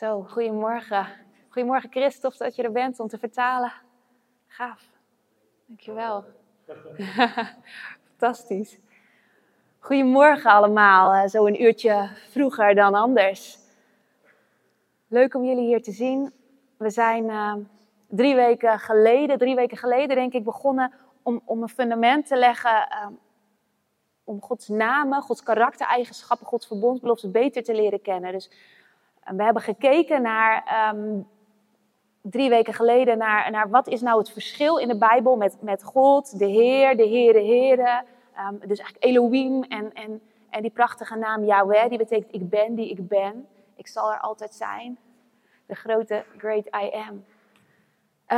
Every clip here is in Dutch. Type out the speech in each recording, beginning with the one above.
Zo, goedemorgen. Goedemorgen Christophe dat je er bent om te vertalen. Gaaf. Dankjewel. Fantastisch. Goedemorgen allemaal, eh, zo een uurtje vroeger dan anders. Leuk om jullie hier te zien. We zijn uh, drie weken geleden, drie weken geleden denk ik, begonnen om, om een fundament te leggen uh, om Gods namen, Gods karaktereigenschappen, Gods verbondsbelofte beter te leren kennen. Dus we hebben gekeken naar, um, drie weken geleden, naar, naar wat is nou het verschil in de Bijbel met, met God, de Heer, de Heere, Heren. Um, dus eigenlijk Elohim en, en, en die prachtige naam Yahweh, die betekent ik ben die ik ben. Ik zal er altijd zijn. De grote Great I Am.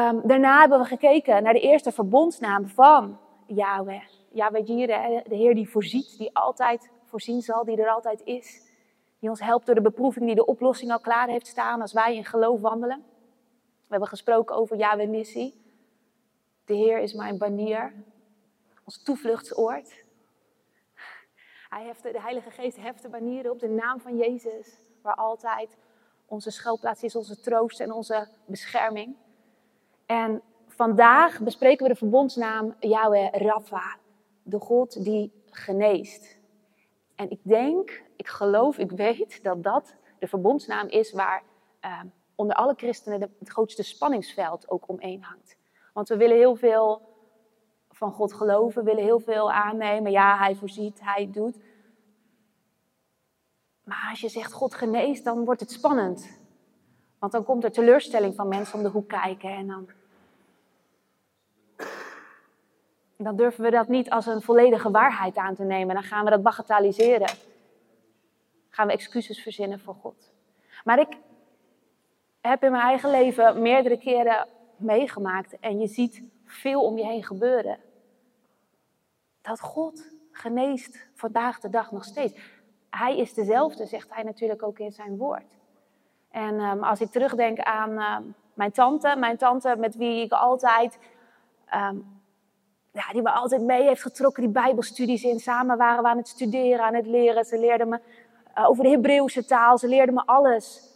Um, daarna hebben we gekeken naar de eerste verbondsnaam van Yahweh. Yahweh Jireh, de Heer die voorziet, die altijd voorzien zal, die er altijd is. Die ons helpt door de beproeving, die de oplossing al klaar heeft staan als wij in geloof wandelen. We hebben gesproken over Yahweh Nissi. De Heer is mijn banier, ons toevluchtsoord. Hij heft, de Heilige Geest heft de banieren op de naam van Jezus, waar altijd onze schuilplaats is, onze troost en onze bescherming. En vandaag bespreken we de verbondsnaam Yahweh Rapha, de God die geneest. En ik denk, ik geloof, ik weet dat dat de verbondsnaam is waar uh, onder alle christenen het grootste spanningsveld ook omheen hangt. Want we willen heel veel van God geloven, willen heel veel aannemen. Ja, hij voorziet, hij doet. Maar als je zegt God geneest, dan wordt het spannend. Want dan komt er teleurstelling van mensen om de hoek kijken en dan dan durven we dat niet als een volledige waarheid aan te nemen. Dan gaan we dat bagatelliseren. Gaan we excuses verzinnen voor God. Maar ik heb in mijn eigen leven meerdere keren meegemaakt en je ziet veel om je heen gebeuren. Dat God geneest vandaag de dag nog steeds. Hij is dezelfde, zegt hij natuurlijk ook in zijn woord. En um, als ik terugdenk aan um, mijn tante, mijn tante met wie ik altijd um, ja, die me altijd mee heeft getrokken, die bijbelstudies in. Samen waren we aan het studeren, aan het leren. Ze leerde me uh, over de Hebreeuwse taal, ze leerde me alles.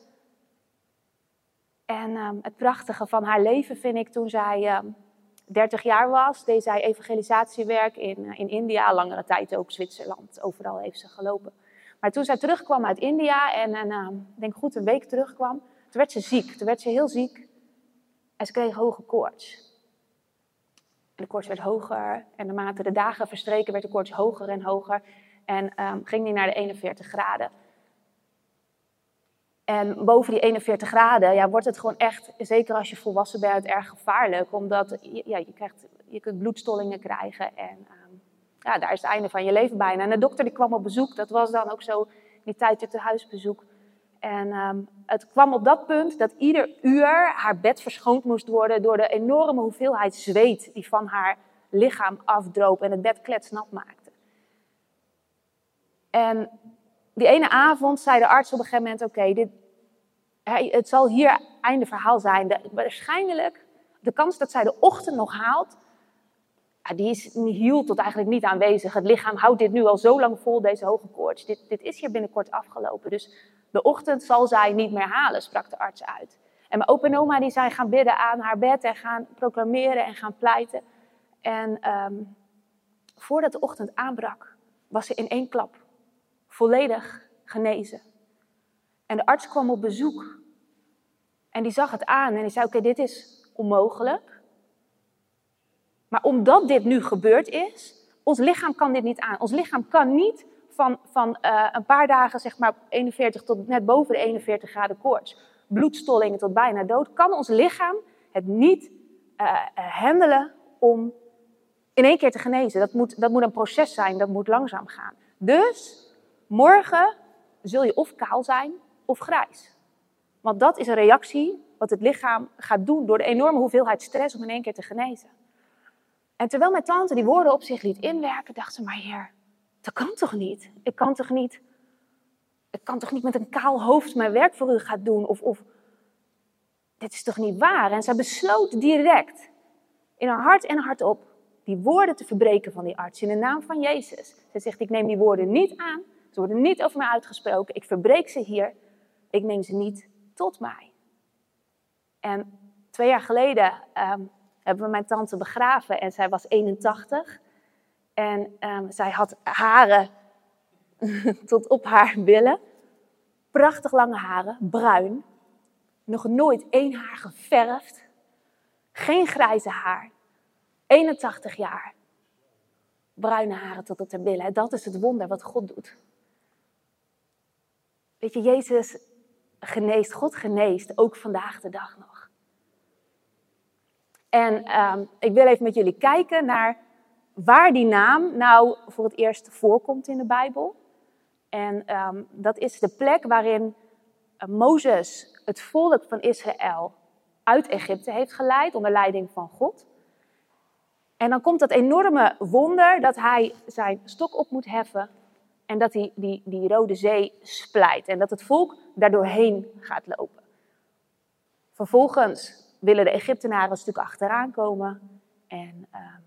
En um, het prachtige van haar leven vind ik toen zij um, 30 jaar was, deed zij evangelisatiewerk in, uh, in India, langere tijd ook Zwitserland, overal heeft ze gelopen. Maar toen zij terugkwam uit India en, en ik denk goed een week terugkwam, toen werd ze ziek, toen werd ze heel ziek en ze kreeg hoge koorts. De koorts werd hoger en naarmate de dagen verstreken werd de koorts hoger en hoger. En um, ging die naar de 41 graden. En boven die 41 graden ja, wordt het gewoon echt, zeker als je volwassen bent, erg gevaarlijk. Omdat ja, je, krijgt, je kunt bloedstollingen krijgen en um, ja, daar is het einde van je leven bijna. En de dokter die kwam op bezoek, dat was dan ook zo die tijd het huisbezoek. En um, het kwam op dat punt dat ieder uur haar bed verschoond moest worden door de enorme hoeveelheid zweet die van haar lichaam afdroop en het bed kletsnat maakte. En die ene avond zei de arts op een gegeven moment: Oké, het zal hier einde verhaal zijn. Waarschijnlijk, de kans dat zij de ochtend nog haalt, die is hield tot eigenlijk niet aanwezig. Het lichaam houdt dit nu al zo lang vol, deze hoge koorts. Dit, dit is hier binnenkort afgelopen. Dus de ochtend zal zij niet meer halen, sprak de arts uit. En mijn opa en oma die zijn gaan bidden aan haar bed en gaan proclameren en gaan pleiten. En um, voordat de ochtend aanbrak, was ze in één klap volledig genezen. En de arts kwam op bezoek. En die zag het aan en die zei: Oké, dit is onmogelijk. Maar omdat dit nu gebeurd is, ons lichaam kan dit niet aan. Ons lichaam kan niet van, van uh, een paar dagen, zeg maar 41 tot net boven de 41 graden koorts, bloedstollingen tot bijna dood, kan ons lichaam het niet uh, handelen om in één keer te genezen. Dat moet, dat moet een proces zijn, dat moet langzaam gaan. Dus morgen zul je of kaal zijn of grijs. Want dat is een reactie wat het lichaam gaat doen door de enorme hoeveelheid stress om in één keer te genezen. En terwijl mijn tante die woorden op zich liet inwerken, dacht ze, maar heer, dat kan toch niet? Ik kan toch niet, ik kan toch niet met een kaal hoofd mijn werk voor u gaan doen? Of, of dit is toch niet waar? En zij besloot direct, in haar hart en hart op, die woorden te verbreken van die arts in de naam van Jezus. Ze zegt, ik neem die woorden niet aan, ze worden niet over mij uitgesproken, ik verbreek ze hier, ik neem ze niet tot mij. En twee jaar geleden ehm, hebben we mijn tante begraven en zij was 81. En ehm, zij had haren tot op haar billen. Prachtig lange haren, bruin. Nog nooit één haar geverfd. Geen grijze haar. 81 jaar. Bruine haren tot op haar billen. Dat is het wonder wat God doet. Weet je, Jezus geneest, God geneest, ook vandaag de dag nog. En ehm, ik wil even met jullie kijken naar waar die naam nou voor het eerst voorkomt in de Bijbel. En ehm, dat is de plek waarin uh, Mozes het volk van Israël uit Egypte heeft geleid onder leiding van God. En dan komt dat enorme wonder dat hij zijn stok op moet heffen en dat hij die, die Rode Zee splijt en dat het volk daardoorheen gaat lopen. Vervolgens willen de Egyptenaren een stuk achteraan komen en ehm,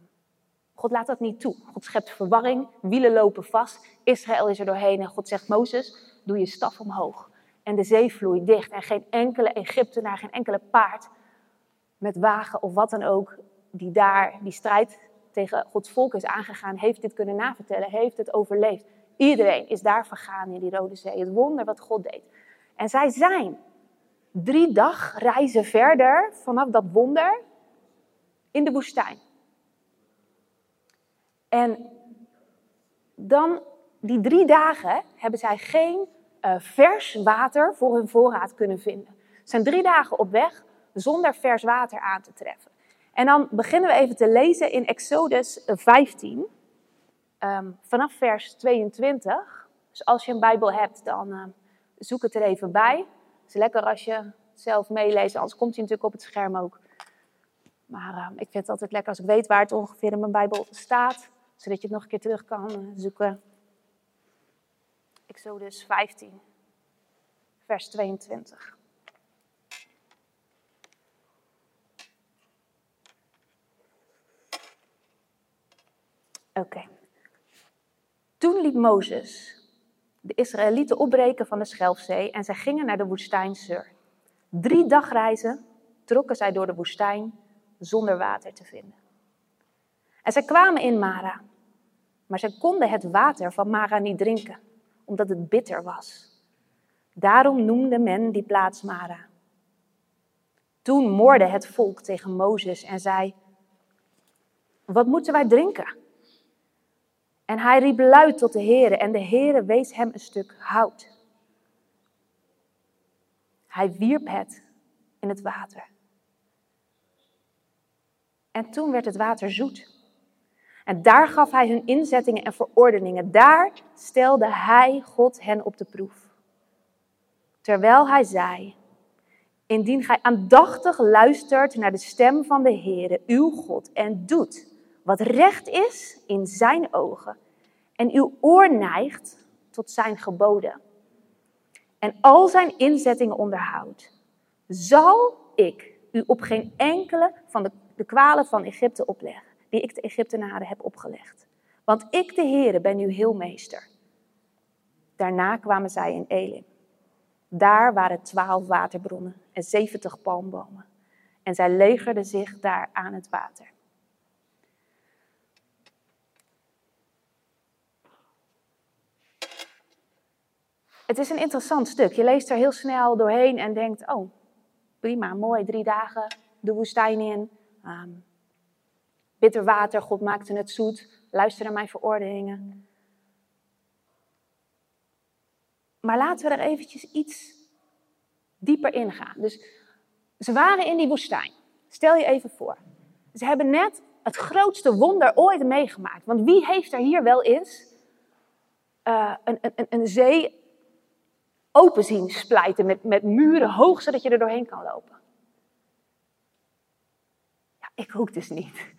God laat dat niet toe. God schept verwarring, wielen lopen vast, Israël is er doorheen en God zegt Mozes, doe je staf omhoog. En de zee vloeit dicht en geen enkele Egyptenaar, geen enkele paard met wagen of wat dan ook, die daar die strijd tegen Gods volk is aangegaan, heeft dit kunnen navertellen, heeft het overleefd. Iedereen is daar vergaan in die Rode Zee. Het wonder wat God deed. En zij zijn drie dag reizen verder vanaf dat wonder in de woestijn. En dan, die drie dagen, hebben zij geen uh, vers water voor hun voorraad kunnen vinden. Ze zijn drie dagen op weg zonder vers water aan te treffen. En dan beginnen we even te lezen in Exodus 15, um, vanaf vers 22. Dus als je een Bijbel hebt, dan uh, zoek het er even bij. Het is lekker als je zelf meeleest, anders komt hij natuurlijk op het scherm ook. Maar uh, ik vind het altijd lekker als ik weet waar het ongeveer in mijn Bijbel staat, zodat je het nog een keer terug kan uh, zoeken. Exodus 15, vers 22. Oké. Toen liet Mozes de Israëlieten opbreken van de Schelfzee en zij gingen naar de woestijn Sur. Drie dagreizen trokken zij door de woestijn zonder water te vinden. En zij kwamen in Mara, maar zij konden het water van Mara niet drinken, omdat het bitter was. Daarom noemde men die plaats Mara. Toen moorde het volk tegen Mozes en zei: Wat moeten wij drinken? En hij riep luid tot de Heere en de Heere wees hem een stuk hout. Hij wierp het in het water. En toen werd het water zoet. En daar gaf hij hun inzettingen en verordeningen. Daar stelde hij God hen op de proef. Terwijl hij zei: Indien gij aandachtig luistert naar de stem van de Heere, uw God, en doet wat recht is in zijn ogen, en uw oor neigt tot zijn geboden, en al zijn inzettingen onderhoudt, zal ik u op geen enkele van de, de kwalen van Egypte opleggen, die ik de Egyptenaren heb opgelegd. Want ik, de Heere, ben uw heelmeester. Daarna kwamen zij in Elim. Daar waren twaalf waterbronnen en zeventig palmbomen. En zij legerden zich daar aan het water. Het is een interessant stuk. Je leest er heel snel doorheen en denkt: oh, prima, mooi, drie dagen de woestijn in. Um, bitter water, God maakte het zoet. Luister naar mijn verordeningen. Maar laten we er eventjes iets dieper in gaan. Dus ze waren in die woestijn. Stel je even voor. Ze hebben net het grootste wonder ooit meegemaakt. Want wie heeft er hier wel eens uh, een, een, een zee open zien splijten met, met muren hoog, zodat je er doorheen kan lopen. Ja, ik ook dus niet.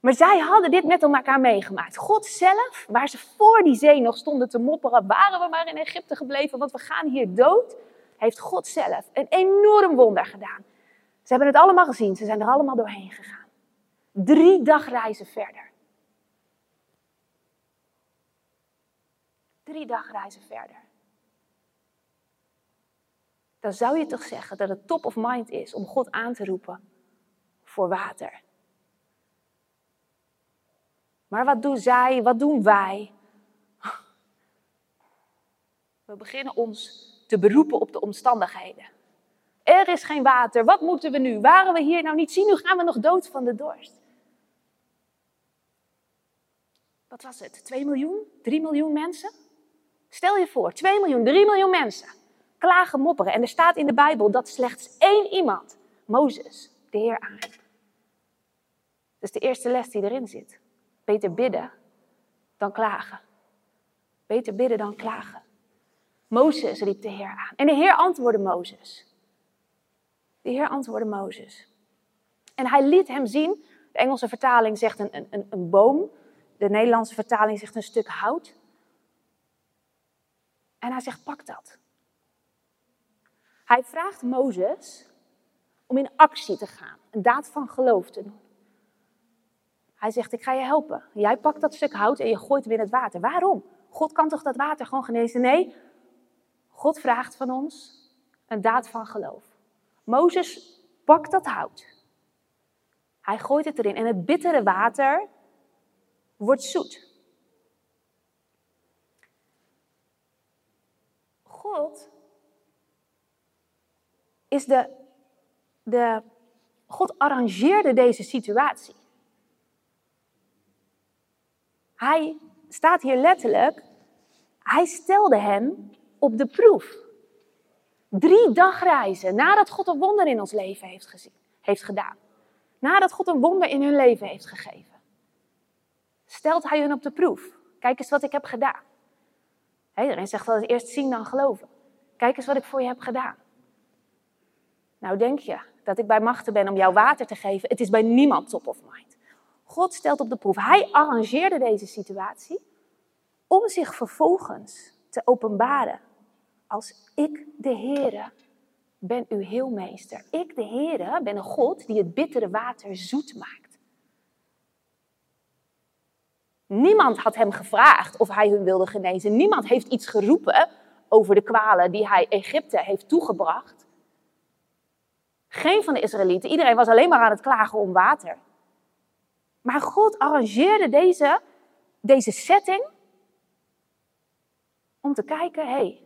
Maar zij hadden dit met elkaar meegemaakt. God zelf, waar ze voor die zee nog stonden te mopperen, waren we maar in Egypte gebleven, want we gaan hier dood, heeft God zelf een enorm wonder gedaan. Ze hebben het allemaal gezien, ze zijn er allemaal doorheen gegaan. Drie dagreizen verder. Drie dagreizen verder. Dan zou je toch zeggen dat het top of mind is om God aan te roepen voor water. Maar wat doen zij, wat doen wij? We beginnen ons te beroepen op de omstandigheden. Er is geen water, wat moeten we nu? Waren we hier nou niet zien? Nu gaan we nog dood van de dorst. Wat was het? 2 miljoen? 3 miljoen mensen? Stel je voor, 2 miljoen, 3 miljoen mensen klagen, mopperen. En er staat in de Bijbel dat slechts één iemand, Mozes, de Heer aanriep. Dat is de eerste les die erin zit. Beter bidden dan klagen. Beter bidden dan klagen. Mozes riep de Heer aan. En de Heer antwoordde Mozes. De Heer antwoordde Mozes. En hij liet hem zien, de Engelse vertaling zegt een, een, een boom, de Nederlandse vertaling zegt een stuk hout. En hij zegt, pak dat. Hij vraagt Mozes om in actie te gaan, een daad van geloof te doen. Hij zegt, ik ga je helpen. Jij pakt dat stuk hout en je gooit hem in het water. Waarom? God kan toch dat water gewoon genezen? Nee, God vraagt van ons een daad van geloof. Mozes pakt dat hout. Hij gooit het erin en het bittere water wordt zoet. God is de, de. God arrangeerde deze situatie. Hij staat hier letterlijk. Hij stelde hen op de proef. Drie dagreizen nadat God een wonder in ons leven heeft, gezien, heeft gedaan. Nadat God een wonder in hun leven heeft gegeven. Stelt hij hun op de proef. Kijk eens wat ik heb gedaan. Iedereen zegt wel eerst zien dan geloven. Kijk eens wat ik voor je heb gedaan. Nou denk je dat ik bij machten ben om jou water te geven? Het is bij niemand top of mind. God stelt op de proef. Hij arrangeerde deze situatie om zich vervolgens te openbaren als ik de Heere ben uw heelmeester. Ik de Heere ben een God die het bittere water zoet maakt. Niemand had hem gevraagd of hij hun wilde genezen. Niemand heeft iets geroepen over de kwalen die hij Egypte heeft toegebracht. Geen van de Israëlieten. Iedereen was alleen maar aan het klagen om water. Maar God arrangeerde deze, deze setting om te kijken, hé, hey,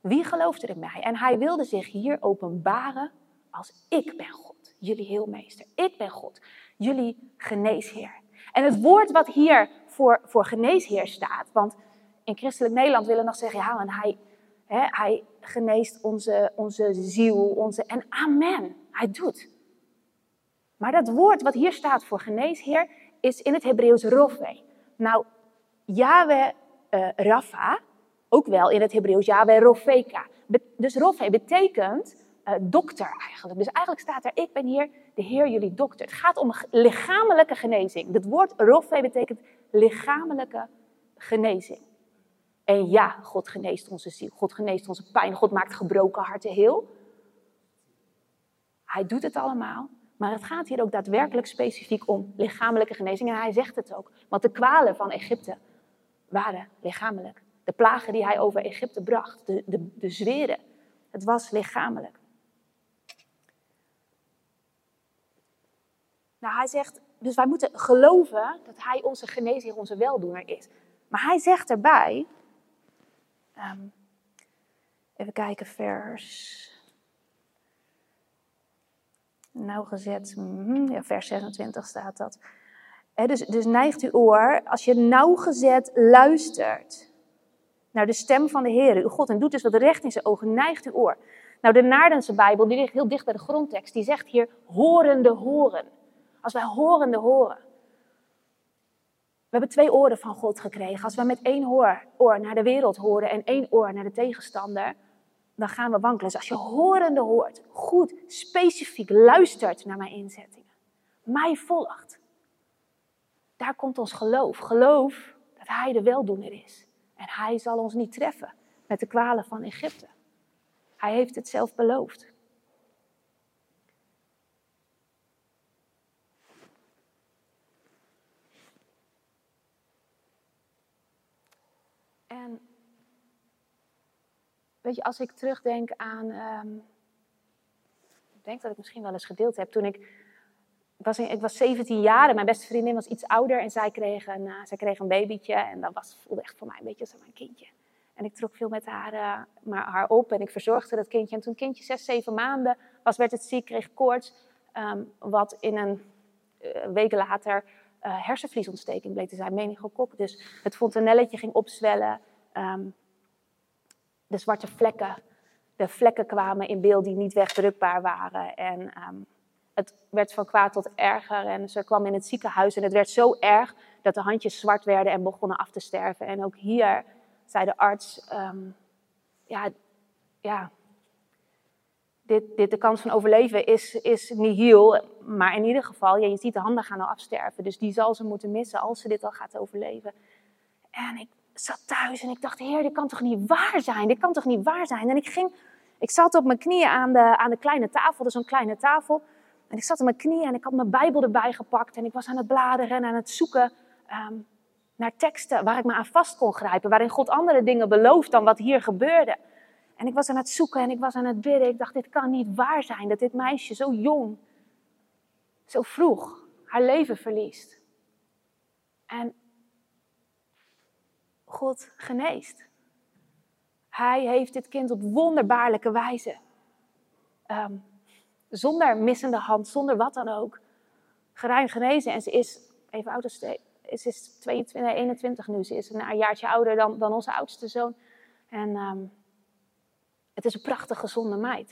wie gelooft er in mij? En hij wilde zich hier openbaren als ik ben God, jullie heelmeester. Ik ben God, jullie geneesheer. En het woord wat hier voor, voor geneesheer staat, want in christelijk Nederland willen nog zeggen, ja, en hij, hè, hij geneest onze, onze ziel, onze, en amen, hij doet. Maar dat woord wat hier staat voor geneesheer, is in het Hebreeuws rofwe. Nou, Yahweh uh, Rafa, ook wel in het Hebreeuws Yahweh Rofeka. dus Rofé betekent uh, dokter eigenlijk. Dus eigenlijk staat er, ik ben hier de Heer jullie dokter. Het gaat om lichamelijke genezing. Het woord Rofé betekent lichamelijke genezing. En ja, God geneest onze ziel. God geneest onze pijn. God maakt gebroken harten heel. Hij doet het allemaal. Maar het gaat hier ook daadwerkelijk specifiek om lichamelijke genezing. En hij zegt het ook. Want de kwalen van Egypte waren lichamelijk. De plagen die hij over Egypte bracht, de, de, de zweren, het was lichamelijk. Nou, hij zegt, dus wij moeten geloven dat hij onze genezer, onze weldoener is. Maar hij zegt erbij, um, even kijken, vers, nauwgezet, mm, ja, vers 26 staat dat dus, dus neigt uw oor, als je nauwgezet luistert naar de stem van de Heer, uw God, en doet dus wat recht in zijn ogen, neigt uw oor. Nou, de Naardense Bijbel, die ligt heel dicht bij de grondtekst, die zegt hier horende horen. Als wij horende horen. We hebben twee oren van God gekregen. Als we met één oor, naar de wereld horen en één oor naar de tegenstander, dan gaan we wankelen. Dus als je horende hoort, goed, specifiek luistert naar mijn inzettingen, mij volgt, daar komt ons geloof. Geloof dat Hij de weldoener is. En Hij zal ons niet treffen met de kwalen van Egypte. Hij heeft het zelf beloofd. En weet je, als ik terugdenk aan. ehm, ik denk dat ik misschien wel eens gedeeld heb. Toen ik. Was, ik was 17 jaar en mijn beste vriendin was iets ouder. En zij kreeg een, eh, zij kreeg een babytje. En dat was, voelde echt voor mij een beetje als mijn kindje. En ik trok veel met haar, eh, maar haar op en ik verzorgde dat kindje. En toen kindje 6, 7 maanden was, werd het ziek, kreeg koorts. ehm, wat in een eh, week later hersenvliesontsteking bleek te zijn, meningokok. Dus het fontanelletje ging opzwellen. ehm, de zwarte vlekken, de vlekken kwamen in beeld die niet wegdrukbaar waren. En ehm, het werd van kwaad tot erger. En ze kwam in het ziekenhuis en het werd zo erg dat de handjes zwart werden en begonnen af te sterven. En ook hier zei de arts, ehm, ja, ja dit, dit, de kans van overleven is, is nihil. Maar in ieder geval, ja, je ziet de handen gaan al afsterven. Dus die zal ze moeten missen als ze dit al gaat overleven. En ik zat thuis en ik dacht, heer, dit kan toch niet waar zijn? Dit kan toch niet waar zijn? En ik ging, ik zat op mijn knieën aan de, aan de kleine tafel, dus zo'n kleine tafel. En ik zat op mijn knieën en ik had mijn Bijbel erbij gepakt. En ik was aan het bladeren en aan het zoeken ehm, naar teksten waar ik me aan vast kon grijpen. Waarin God andere dingen belooft dan wat hier gebeurde. En ik was aan het zoeken en ik was aan het bidden. Ik dacht, dit kan niet waar zijn dat dit meisje zo jong, zo vroeg, haar leven verliest. En God geneest. Hij heeft dit kind op wonderbaarlijke wijze, ehm, zonder missende hand, zonder wat dan ook, geruim genezen. En ze is, even oud als ze, is 22, 21 nu. Ze is een, jaartje ouder dan, dan onze oudste zoon. En ehm, het is een prachtig gezonde meid.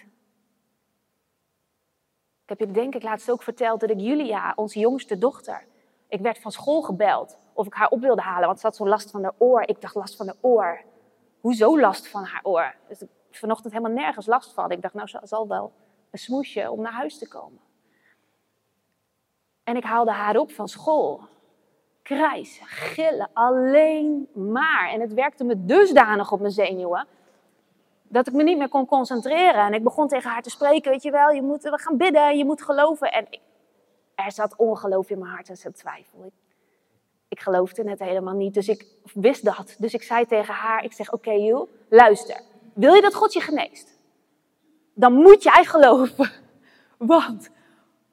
Ik heb je denk ik laatst ook verteld dat ik Julia, onze jongste dochter, ik werd van school gebeld of ik haar op wilde halen, want ze had zo'n last van haar oor. Ik dacht last van haar oor. Hoezo last van haar oor? Dus ik vanochtend helemaal nergens last van. Ik dacht nou, ze zal wel een smoesje om naar huis te komen. En ik haalde haar op van school. Krijs, gillen, alleen maar. En het werkte me dusdanig op mijn zenuwen dat ik me niet meer kon concentreren. En ik begon tegen haar te spreken, weet je wel, je moet, we gaan bidden, je moet geloven. En er zat ongeloof in mijn hart en ze twijfel. Ik geloofde het helemaal niet, dus ik wist dat. Dus ik zei tegen haar, ik zeg, oké okay, luister. Wil je dat God je geneest? Dan moet jij geloven. Want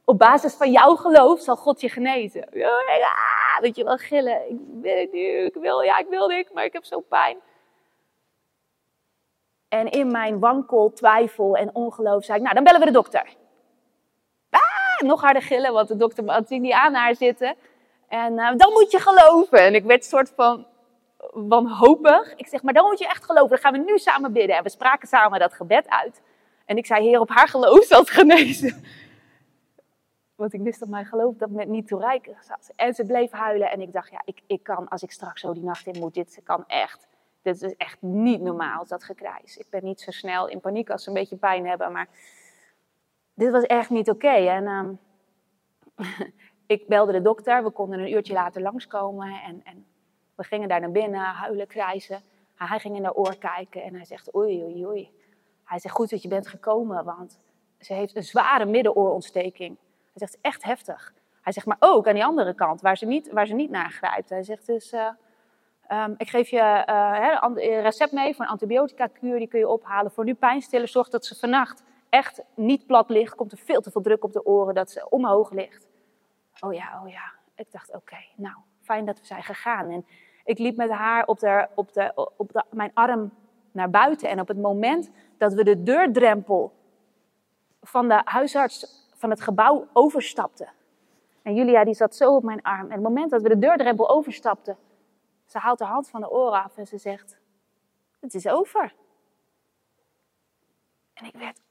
op basis van jouw geloof zal God je genezen. Ja, weet je wel, gillen. Ik wil het niet, ik wil, ja, ik wil niet, maar ik heb zo'n pijn. En in mijn wankel, twijfel en ongeloof zei ik, nou, dan bellen we de dokter. Ah, nog harder gillen, want de dokter had niet aan haar zitten. En uh, dan moet je geloven. En ik werd een soort van wanhopig. Ik zeg, maar dan moet je echt geloven. Dan gaan we nu samen bidden. En we spraken samen dat gebed uit. En ik zei, heer, op haar geloof zal het genezen. Want ik wist dat mijn geloof dat met niet toereikend zat. En ze bleef huilen. En ik dacht, ja, ik, ik kan, als ik straks zo die nacht in moet, dit kan echt. Dit is echt niet normaal, dat gekrijs. Ik ben niet zo snel in paniek als ze een beetje pijn hebben, maar dit was echt niet oké. En um, ik belde de dokter, we konden een uurtje later langskomen en, en we gingen daar naar binnen, huilen, krijzen. Hij ging in haar oor kijken en hij zegt, oei, oei, oei. Hij zegt, goed dat je bent gekomen, want ze heeft een zware middenoorontsteking. Hij zegt, echt heftig. Hij zegt, maar ook aan die andere kant, waar ze niet, waar ze niet naar grijpt. Hij zegt dus... Uh, Um, ik geef je uh, een recept mee voor een antibiotica-kuur. Die kun je ophalen. Voor nu pijnstiller. Zorg dat ze vannacht echt niet plat ligt. Komt er veel te veel druk op de oren dat ze omhoog ligt. Oh ja, oh ja. Ik dacht, oké, nou, fijn dat we zijn gegaan. En ik liep met haar op, de, op, de, op mijn arm naar buiten. En op het moment dat we de deurdrempel van de huisarts van het gebouw overstapten. En Julia die zat zo op mijn arm. En het moment dat we de deurdrempel overstapten, ze haalt haar hand van de oren af en ze zegt: Het is over. En ik werd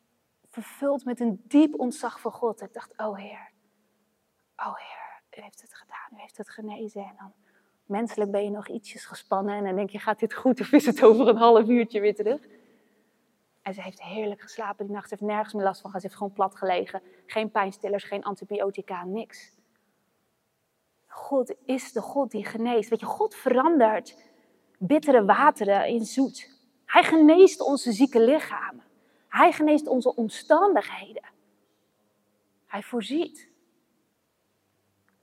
vervuld met een diep ontzag voor God. Ik dacht: Oh Heer, oh Heer, u heeft het gedaan, u heeft het genezen. En dan menselijk ben je nog ietsjes gespannen en dan denk je: Gaat dit goed of is het over een half uurtje weer terug? En ze heeft heerlijk geslapen die nacht. Ze heeft nergens meer last van gehad. Ze heeft gewoon plat gelegen. Geen pijnstillers, geen antibiotica, niks. God is de God die geneest. Weet je, God verandert bittere wateren in zoet. Hij geneest onze zieke lichamen. Hij geneest onze omstandigheden. Hij voorziet.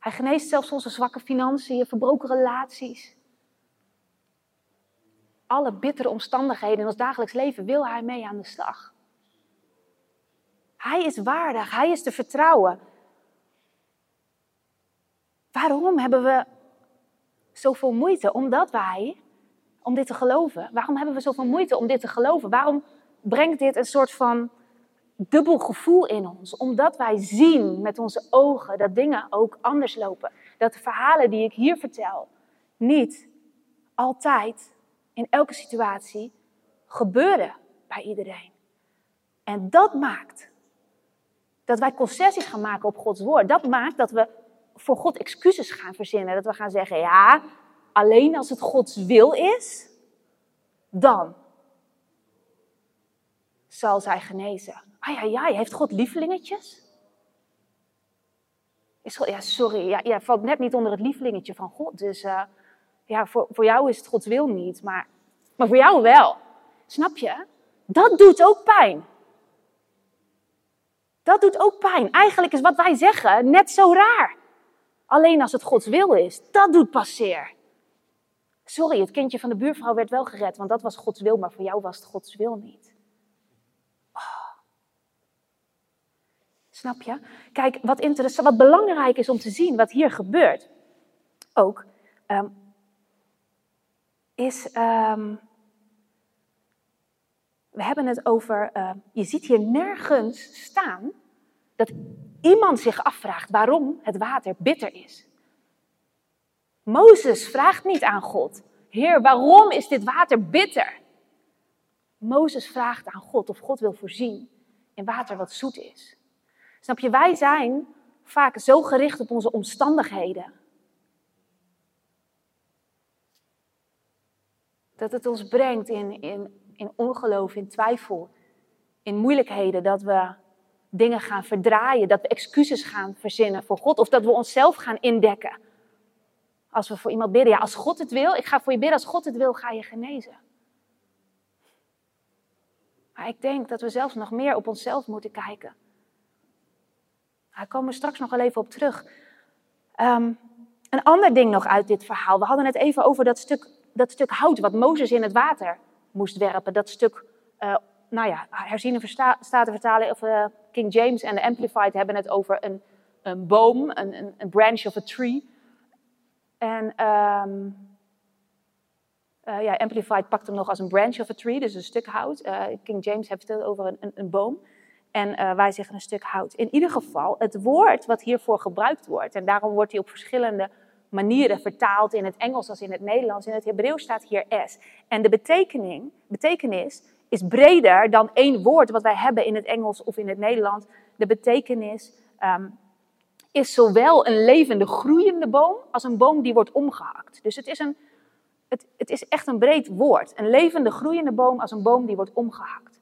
Hij geneest zelfs onze zwakke financiën, verbroken relaties. alle bittere omstandigheden in ons dagelijks leven wil Hij mee aan de slag. Hij is waardig, Hij is te vertrouwen. Waarom hebben we zoveel moeite? Omdat wij, om dit te geloven, waarom hebben we zoveel moeite om dit te geloven? Waarom brengt dit een soort van dubbel gevoel in ons? Omdat wij zien met onze ogen dat dingen ook anders lopen. Dat de verhalen die ik hier vertel niet altijd, in elke situatie, gebeuren bij iedereen. En dat maakt dat wij concessies gaan maken op Gods woord. Dat maakt dat we voor God excuses gaan verzinnen. Dat we gaan zeggen, ja, alleen als het Gods wil is, dan zal zij genezen. Ah ja, ja, heeft God lievelingetjes? Is God, ja, sorry, ja, ja, valt net niet onder het lievelingetje van God. Dus uh, ja, voor, voor jou is het Gods wil niet, maar, maar voor jou wel. Snap je? Dat doet ook pijn. Dat doet ook pijn. Eigenlijk is wat wij zeggen net zo raar. Alleen als het Gods wil is, dat doet pas zeer. Sorry, het kindje van de buurvrouw werd wel gered, want dat was Gods wil, maar voor jou was het Gods wil niet. Snap je? Kijk, wat, interessant, wat belangrijk is om te zien, wat hier gebeurt, ook, um, is, um, we hebben het over, uh, je ziet hier nergens staan dat iemand zich afvraagt waarom het water bitter is. Mozes vraagt niet aan God, Heer, waarom is dit water bitter? Mozes vraagt aan God of God wil voorzien in water wat zoet is. Snap je, wij zijn vaak zo gericht op onze omstandigheden. Dat het ons brengt in, in, in ongeloof, in twijfel, in moeilijkheden, dat we dingen gaan verdraaien, dat we excuses gaan verzinnen voor God of dat we onszelf gaan indekken. Als we voor iemand bidden, ja, als God het wil, ik ga voor je bidden, als God het wil, ga je genezen. Maar ik denk dat we zelfs nog meer op onszelf moeten kijken. Daar komen we straks nog wel even op terug. Ehm, een ander ding nog uit dit verhaal. We hadden het even over dat stuk, dat stuk hout wat Mozes in het water moest werpen. Dat stuk, uh, nou ja, herziene statenvertaling of uh, King James en de Amplified hebben het over een, een boom, een, een, branch of a tree. En um, uh, ja, Amplified pakt hem nog als een branch of a tree, dus een stuk hout. King James heeft het over een, een boom. En wij zeggen een stuk hout. In ieder geval, het woord wat hiervoor gebruikt wordt, en daarom wordt hij op verschillende manieren vertaald in het Engels als in het Nederlands. In het Hebreeuws staat hier S. En de betekening, betekenis is breder dan één woord wat wij hebben in het Engels of in het Nederlands. De betekenis um, is zowel een levende groeiende boom als een boom die wordt omgehakt. Dus het is, een, het, het is echt een breed woord. Een levende groeiende boom als een boom die wordt omgehakt.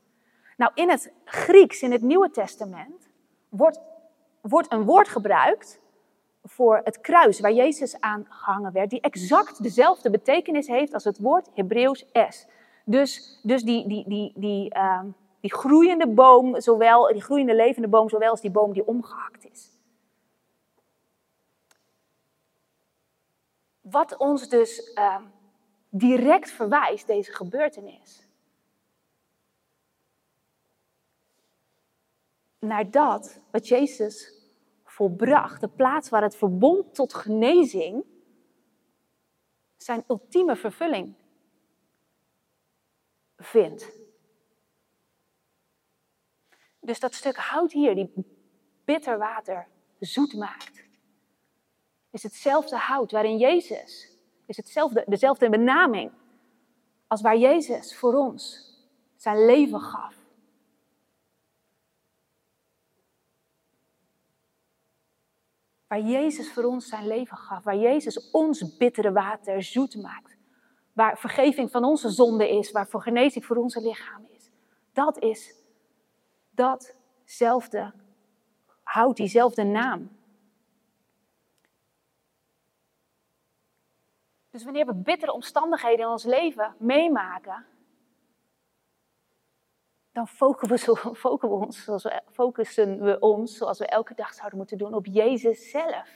Nou, in het Grieks, in het Nieuwe Testament, wordt, wordt een woord gebruikt voor het kruis waar Jezus aan gehangen werd, die exact dezelfde betekenis heeft als het woord Hebreeuws S. Dus, dus die, die, die, die, uh, die groeiende boom, zowel, die groeiende levende boom, zowel als die boom die omgehakt is. Wat ons dus uh, direct verwijst, deze gebeurtenis. Naar dat wat Jezus volbracht, de plaats waar het verbond tot genezing zijn ultieme vervulling vindt. Dus dat stuk hout hier, die bitter water zoet maakt, is hetzelfde hout waarin Jezus, is hetzelfde, dezelfde benaming als waar Jezus voor ons zijn leven gaf. Waar Jezus voor ons zijn leven gaf. Waar Jezus ons bittere water zoet maakt. Waar vergeving van onze zonde is. Waar voor genezing voor onze lichaam is. Dat is datzelfde hout, diezelfde naam. Dus wanneer we bittere omstandigheden in ons leven meemaken, dan focussen we, ons, zoals we, focussen we ons, zoals we elke dag zouden moeten doen, op Jezus zelf.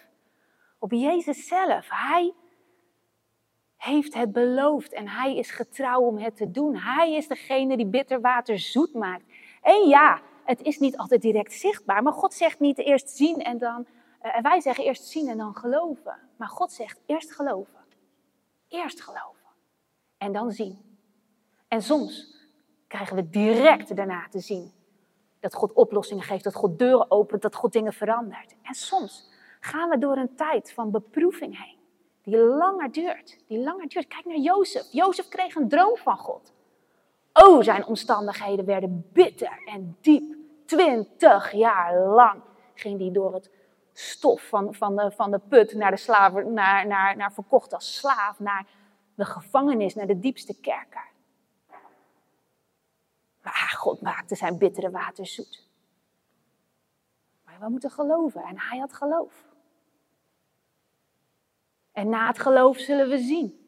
Op Jezus zelf. Hij heeft het beloofd en hij is getrouw om het te doen. Hij is degene die bitter water zoet maakt. En ja, het is niet altijd direct zichtbaar, maar God zegt niet eerst zien en dan. Uh, wij zeggen eerst zien en dan geloven. Maar God zegt eerst geloven. Eerst geloven. En dan zien. En soms krijgen we direct daarna te zien dat God oplossingen geeft, dat God deuren opent, dat God dingen verandert. En soms gaan we door een tijd van beproeving heen, die langer duurt. Die langer duurt. Kijk naar Jozef. Jozef kreeg een droom van God. Oh, zijn omstandigheden werden bitter en diep. Twintig jaar lang ging hij door het stof van, van, de, van de put naar, de slaven, naar, naar, naar verkocht als slaaf, naar de gevangenis, naar de diepste kerker. Maar God maakte zijn bittere water zoet. Maar we moeten geloven en hij had geloof. En na het geloof zullen we zien.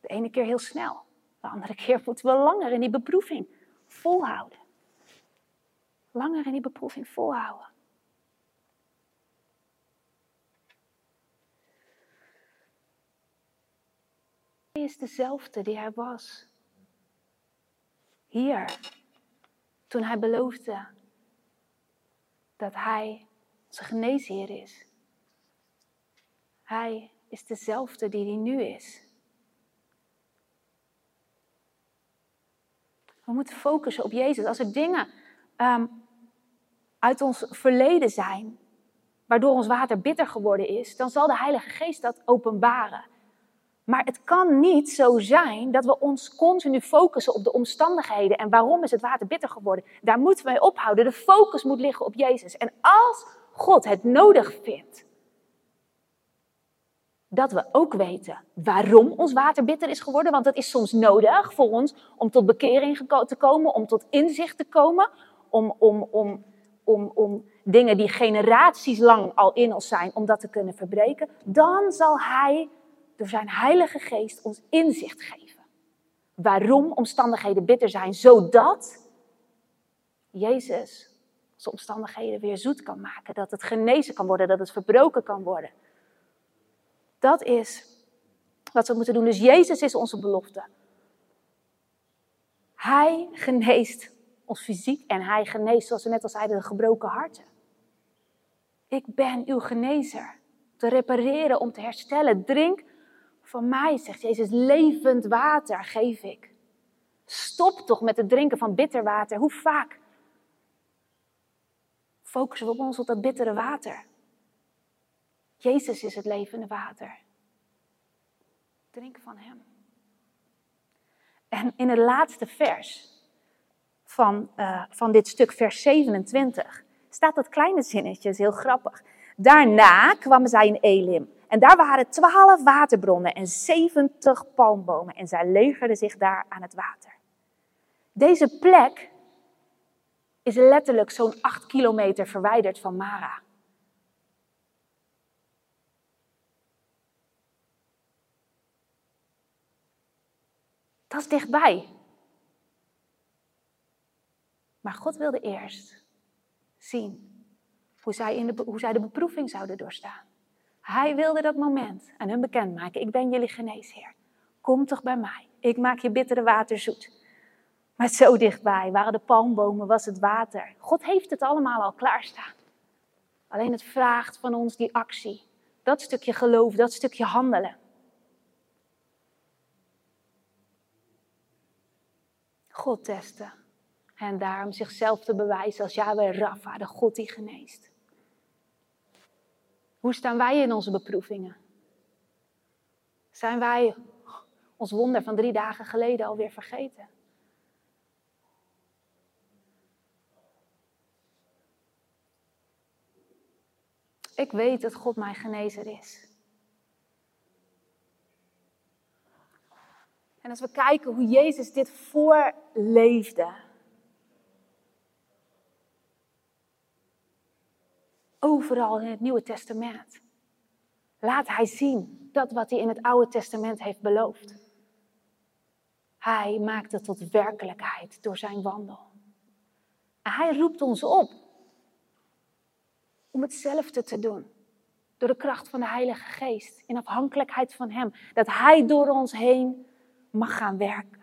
De ene keer heel snel, de andere keer moeten we langer in die beproeving volhouden. Langer in die beproeving volhouden. Hij is dezelfde die hij was. Hier, toen hij beloofde dat hij onze geneesheer is. Hij is dezelfde die hij nu is. We moeten focussen op Jezus. Als er dingen um, uit ons verleden zijn, waardoor ons water bitter geworden is, dan zal de Heilige Geest dat openbaren. Maar het kan niet zo zijn dat we ons continu focussen op de omstandigheden en waarom is het water bitter geworden. Daar moeten we mee ophouden. De focus moet liggen op Jezus. En als God het nodig vindt dat we ook weten waarom ons water bitter is geworden, want dat is soms nodig voor ons om tot bekering te komen, om tot inzicht te komen, om, om, om, om, om dingen die generaties lang al in ons zijn, om dat te kunnen verbreken, dan zal Hij door zijn Heilige Geest ons inzicht geven. Waarom omstandigheden bitter zijn, zodat Jezus onze omstandigheden weer zoet kan maken, dat het genezen kan worden, dat het verbroken kan worden. Dat is wat we moeten doen. Dus Jezus is onze belofte. Hij geneest ons fysiek en hij geneest, zoals we net al zeiden, de gebroken harten. Ik ben uw genezer. Te repareren, om te herstellen. Drink van mij, zegt Jezus, levend water geef ik. Stop toch met het drinken van bitter water. Hoe vaak focussen we op ons op dat bittere water? Jezus is het levende water. Drink van Hem. En in het laatste vers van, uh, van dit stuk, vers 27, staat dat kleine zinnetje, is heel grappig. Daarna kwamen zij in Elim. En daar waren twaalf waterbronnen en zeventig palmbomen. En zij legerden zich daar aan het water. Deze plek is letterlijk zo'n acht kilometer verwijderd van Mara. Dat is dichtbij. Maar God wilde eerst zien hoe zij, in de, hoe zij de beproeving zouden doorstaan. Hij wilde dat moment aan hun bekendmaken. Ik ben jullie geneesheer. Kom toch bij mij. Ik maak je bittere water zoet. Maar zo dichtbij waren de palmbomen, was het water. God heeft het allemaal al klaarstaan. Alleen het vraagt van ons die actie. Dat stukje geloof, dat stukje handelen. God testen. En daarom zichzelf te bewijzen als Yahweh Rafa, de God die geneest. Hoe staan wij in onze beproevingen? Zijn wij ons wonder van drie dagen geleden alweer vergeten? Ik weet dat God mijn genezer is. En als we kijken hoe Jezus dit voorleefde. Overal in het Nieuwe Testament. Laat hij zien dat wat hij in het Oude Testament heeft beloofd. Hij maakt het tot werkelijkheid door zijn wandel. En hij roept ons op om hetzelfde te doen. Door de kracht van de Heilige Geest. In afhankelijkheid van Hem. Dat Hij door ons heen mag gaan werken.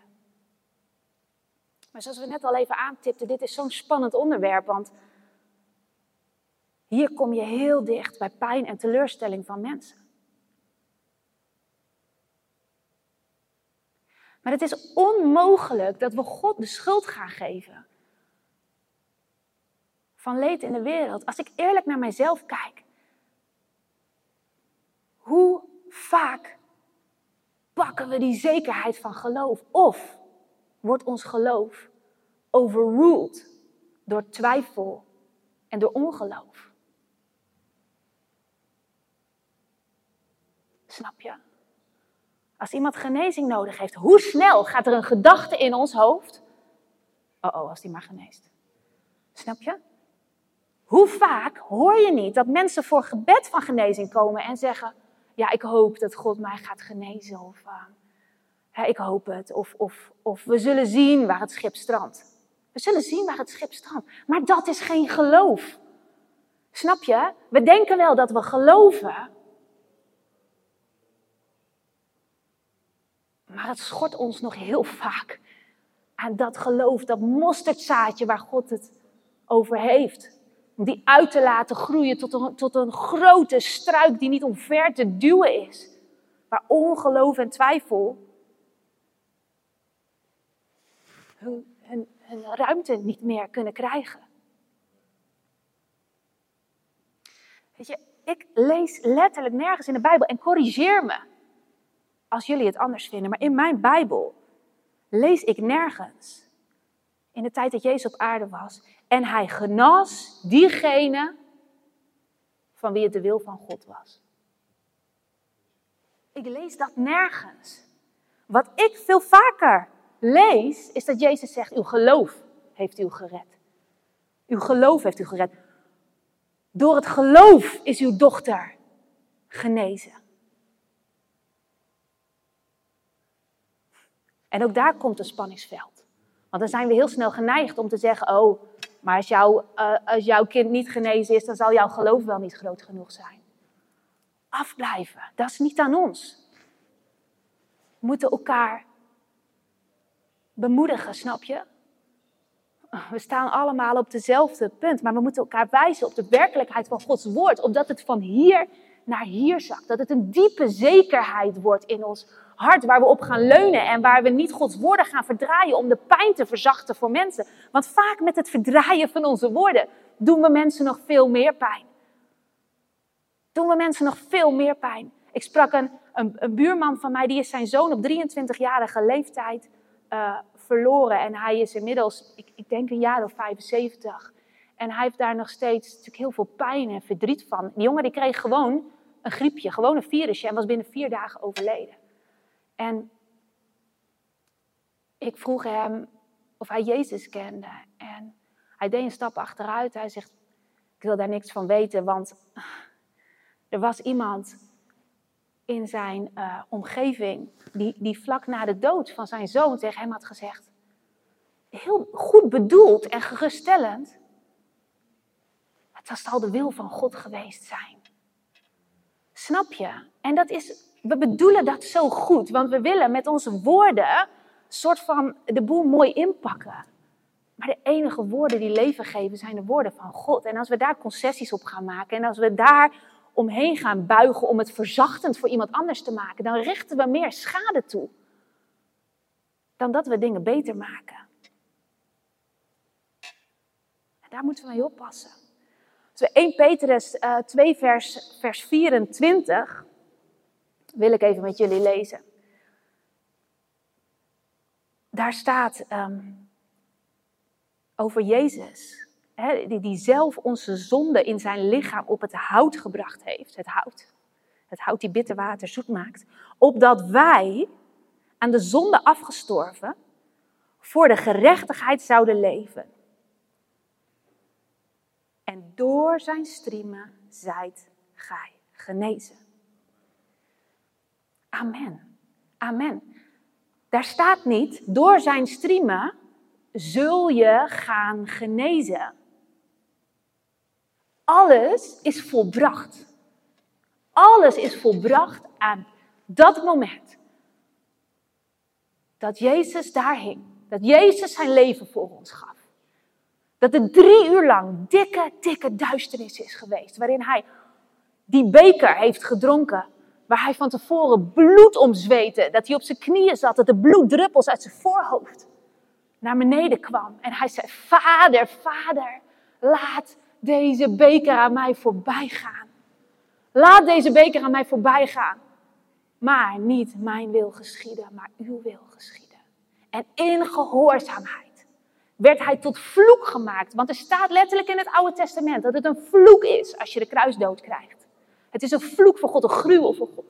Maar zoals we net al even aantipten, dit is zo'n spannend onderwerp. Want hier kom je heel dicht bij pijn en teleurstelling van mensen. Maar het is onmogelijk dat we God de schuld gaan geven van leed in de wereld. Als ik eerlijk naar mijzelf kijk, hoe vaak pakken we die zekerheid van geloof? Of wordt ons geloof overruled door twijfel en door ongeloof? Snap je? Als iemand genezing nodig heeft, hoe snel gaat er een gedachte in ons hoofd? Oh oh, als die maar geneest. Snap je? Hoe vaak hoor je niet dat mensen voor gebed van genezing komen en zeggen: Ja, ik hoop dat God mij gaat genezen. Of uh, ik hoop het. Of, of, of we zullen zien waar het schip strandt. We zullen zien waar het schip strandt. Maar dat is geen geloof. Snap je? We denken wel dat we geloven. Maar het schort ons nog heel vaak aan dat geloof, dat mosterdzaadje waar God het over heeft. Om die uit te laten groeien tot een, tot een grote struik die niet omver te duwen is. Waar ongeloof en twijfel hun, hun, hun ruimte niet meer kunnen krijgen. Weet je, ik lees letterlijk nergens in de Bijbel en corrigeer me als jullie het anders vinden. Maar in mijn Bijbel lees ik nergens in de tijd dat Jezus op aarde was. En hij genas diegene van wie het de wil van God was. Ik lees dat nergens. Wat ik veel vaker lees, is dat Jezus zegt: Uw geloof heeft u gered. Uw geloof heeft u gered. Door het geloof is uw dochter genezen. En ook daar komt een spanningsveld. Want dan zijn we heel snel geneigd om te zeggen: Oh, maar als, jou, uh, als jouw kind niet genezen is, dan zal jouw geloof wel niet groot genoeg zijn. Afblijven, dat is niet aan ons. We moeten elkaar bemoedigen, snap je? We staan allemaal op dezelfde punt, maar we moeten elkaar wijzen op de werkelijkheid van Gods woord, opdat het van hier naar hier zakt. Dat het een diepe zekerheid wordt in ons hart waar we op gaan leunen en waar we niet Gods woorden gaan verdraaien om de pijn te verzachten voor mensen. Want vaak met het verdraaien van onze woorden doen we mensen nog veel meer pijn. Doen we mensen nog veel meer pijn. Ik sprak een, een, buurman van mij, die is zijn zoon op 23-jarige leeftijd uh, verloren. En hij is inmiddels, ik, ik denk een jaar of 75. En hij heeft daar nog steeds natuurlijk heel veel pijn en verdriet van. Die jongen die kreeg gewoon een griepje, gewoon een virusje en was binnen vier dagen overleden. En ik vroeg hem of hij Jezus kende. En hij deed een stap achteruit. Hij zegt, ik wil daar niks van weten, want er was iemand in zijn uh, omgeving die, die vlak na de dood van zijn zoon tegen hem had gezegd, heel goed bedoeld en geruststellend, het zal de wil van God geweest zijn. Snap je? En dat is we bedoelen dat zo goed, want we willen met onze woorden soort van de boel mooi inpakken. Maar de enige woorden die leven geven zijn de woorden van God. En als we daar concessies op gaan maken en als we daar omheen gaan buigen om het verzachtend voor iemand anders te maken, dan richten we meer schade toe dan dat we dingen beter maken. En daar moeten we mee oppassen. Als we 1 Petrus uh, 2 vers, vers 24 wil ik even met jullie lezen. Daar staat um, over Jezus, hè, die, die zelf onze zonde in zijn lichaam op het hout gebracht heeft. Het hout. Het hout die bitter water zoet maakt. Opdat wij aan de zonde afgestorven voor de gerechtigheid zouden leven. En door zijn striemen zijt gij genezen. Amen. Amen. Daar staat niet, door zijn striemen zul je gaan genezen. Alles is volbracht. Alles is volbracht aan dat moment. Dat Jezus daar hing. Dat Jezus zijn leven voor ons gaf. Dat het drie uur lang dikke, dikke duisternis is geweest. Waarin hij die beker heeft gedronken. Waar hij van tevoren bloed omzweette. Dat hij op zijn knieën zat. Dat de bloeddruppels uit zijn voorhoofd naar beneden kwam. En hij zei, vader, vader, laat deze beker aan mij voorbij gaan. Laat deze beker aan mij voorbij gaan. Maar niet mijn wil geschieden, maar uw wil geschieden. En in gehoorzaamheid werd hij tot vloek gemaakt. Want er staat letterlijk in het Oude Testament dat het een vloek is als je de kruisdood krijgt. Het is een vloek voor God, een gruwel voor God.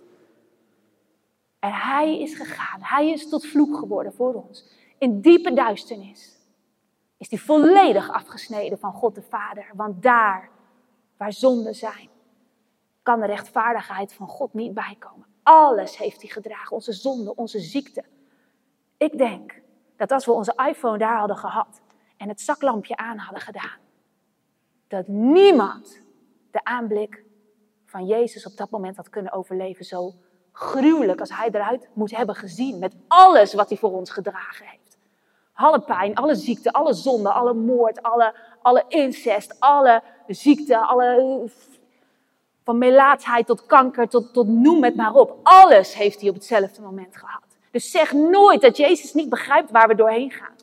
En hij is gegaan. Hij is tot vloek geworden voor ons. In diepe duisternis is hij volledig afgesneden van God de Vader. Want daar waar zonden zijn, kan de rechtvaardigheid van God niet bijkomen. Alles heeft hij gedragen. Onze zonde, onze ziekte. Ik denk dat als we onze iPhone daar hadden gehad en het zaklampje aan hadden gedaan, dat niemand de aanblik van Jezus op dat moment had kunnen overleven. Zo gruwelijk als hij eruit moet hebben gezien met alles wat hij voor ons gedragen heeft. Alle pijn, alle ziekte, alle zonde, alle moord, alle, alle incest, alle ziekte, alle van melaatsheid tot kanker, tot, tot noem het maar op. Alles heeft hij op hetzelfde moment gehad. Dus zeg nooit dat Jezus niet begrijpt waar we doorheen gaan.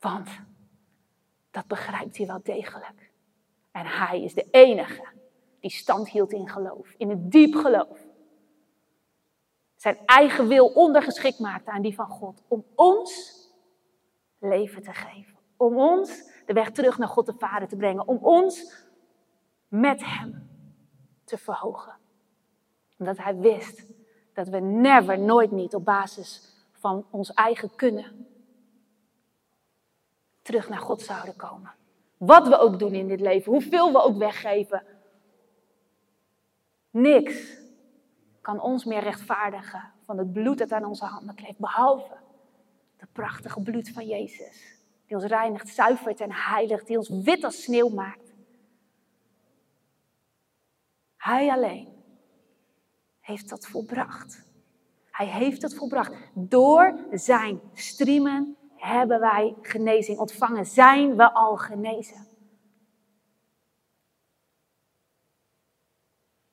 Want dat begrijpt hij wel degelijk. En hij is de enige die stand hield in geloof, in het diep geloof. Zijn eigen wil ondergeschikt maakte aan die van God. Om ons leven te geven. Om ons de weg terug naar God de Vader te brengen. Om ons met Hem te verhogen. Omdat Hij wist dat we never, nooit niet op basis van ons eigen kunnen terug naar God zouden komen. Wat we ook doen in dit leven, hoeveel we ook weggeven. Niks kan ons meer rechtvaardigen van het bloed dat aan onze handen kleeft, behalve het prachtige bloed van Jezus. Die ons reinigt, zuivert en heiligt, die ons wit als sneeuw maakt. Hij alleen heeft dat volbracht. Hij heeft het volbracht. Door zijn striemen hebben wij genezing ontvangen. Zijn we al genezen?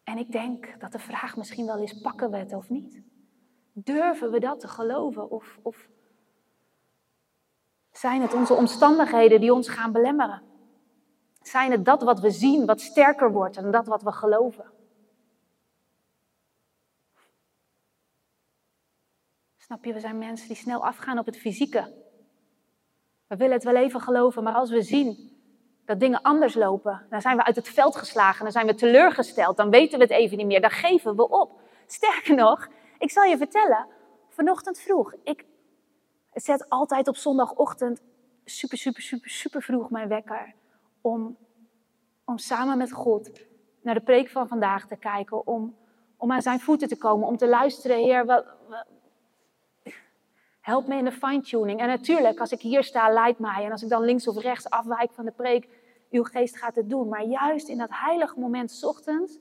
En ik denk dat de vraag misschien wel is: pakken we het of niet? Durven we dat te geloven? Of, of zijn het onze omstandigheden die ons gaan belemmeren? Zijn het dat wat we zien wat sterker wordt dan dat wat we geloven? Snap je, we zijn mensen die snel afgaan op het fysieke. We willen het wel even geloven, maar als we zien dat dingen anders lopen, dan zijn we uit het veld geslagen, dan zijn we teleurgesteld, dan weten we het even niet meer, dan geven we op. Sterker nog, ik zal je vertellen, vanochtend vroeg, ik zet altijd op zondagochtend super, super, super, super vroeg mijn wekker om, om samen met God naar de preek van vandaag te kijken, om, om aan zijn voeten te komen, om te luisteren, Heer, wat, Help me in de fine-tuning. En natuurlijk, als ik hier sta, leidt mij. En als ik dan links of rechts afwijk van de preek, uw geest gaat het doen. Maar juist in dat heilige moment, ochtends,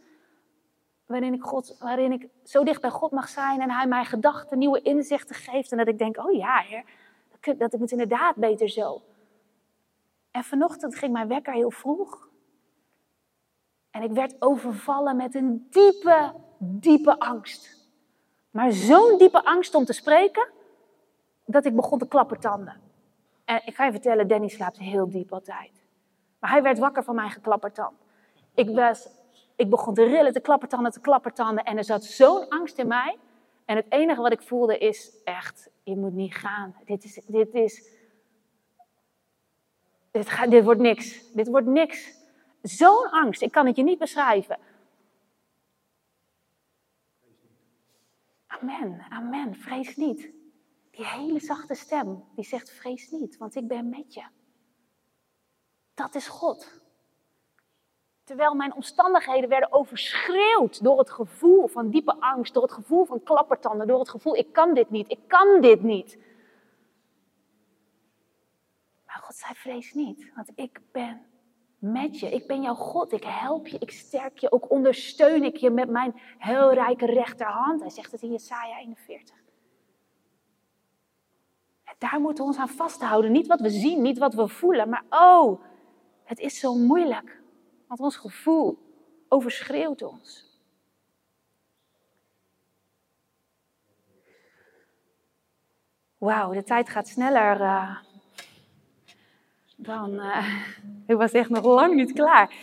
waarin ik, God, waarin ik zo dicht bij God mag zijn en Hij mij gedachten, nieuwe inzichten geeft. En dat ik denk, oh ja, heer, dat ik het inderdaad beter zo. En vanochtend ging mijn wekker heel vroeg. En ik werd overvallen met een diepe, diepe angst. Maar zo'n diepe angst om te spreken, dat ik begon te klappertanden. En ik ga je vertellen, Danny slaapt heel diep altijd. Maar hij werd wakker van mijn geklappertand. Ik, was, ik begon te rillen, te klappertanden, te klappertanden. En er zat zo'n angst in mij. En het enige wat ik voelde is echt, je moet niet gaan. Dit is, dit is, dit, gaat, dit wordt niks. Dit wordt niks. Zo'n angst, ik kan het je niet beschrijven. Amen, amen, vrees niet. Die hele zachte stem die zegt: Vrees niet, want ik ben met je. Dat is God. Terwijl mijn omstandigheden werden overschreeuwd door het gevoel van diepe angst, door het gevoel van klappertanden, door het gevoel: ik kan dit niet, ik kan dit niet. Maar God zei: Vrees niet, want ik ben met je. Ik ben jouw God. Ik help je. Ik sterk je. Ook ondersteun ik je met mijn heel rijke rechterhand. Hij zegt het in Jesaja 41. Daar moeten we ons aan vasthouden. Niet wat we zien, niet wat we voelen. Maar oh, het is zo moeilijk. Want ons gevoel overschreeuwt ons. Wauw, de tijd gaat sneller uh, dan. Uh, ik was echt nog lang niet klaar.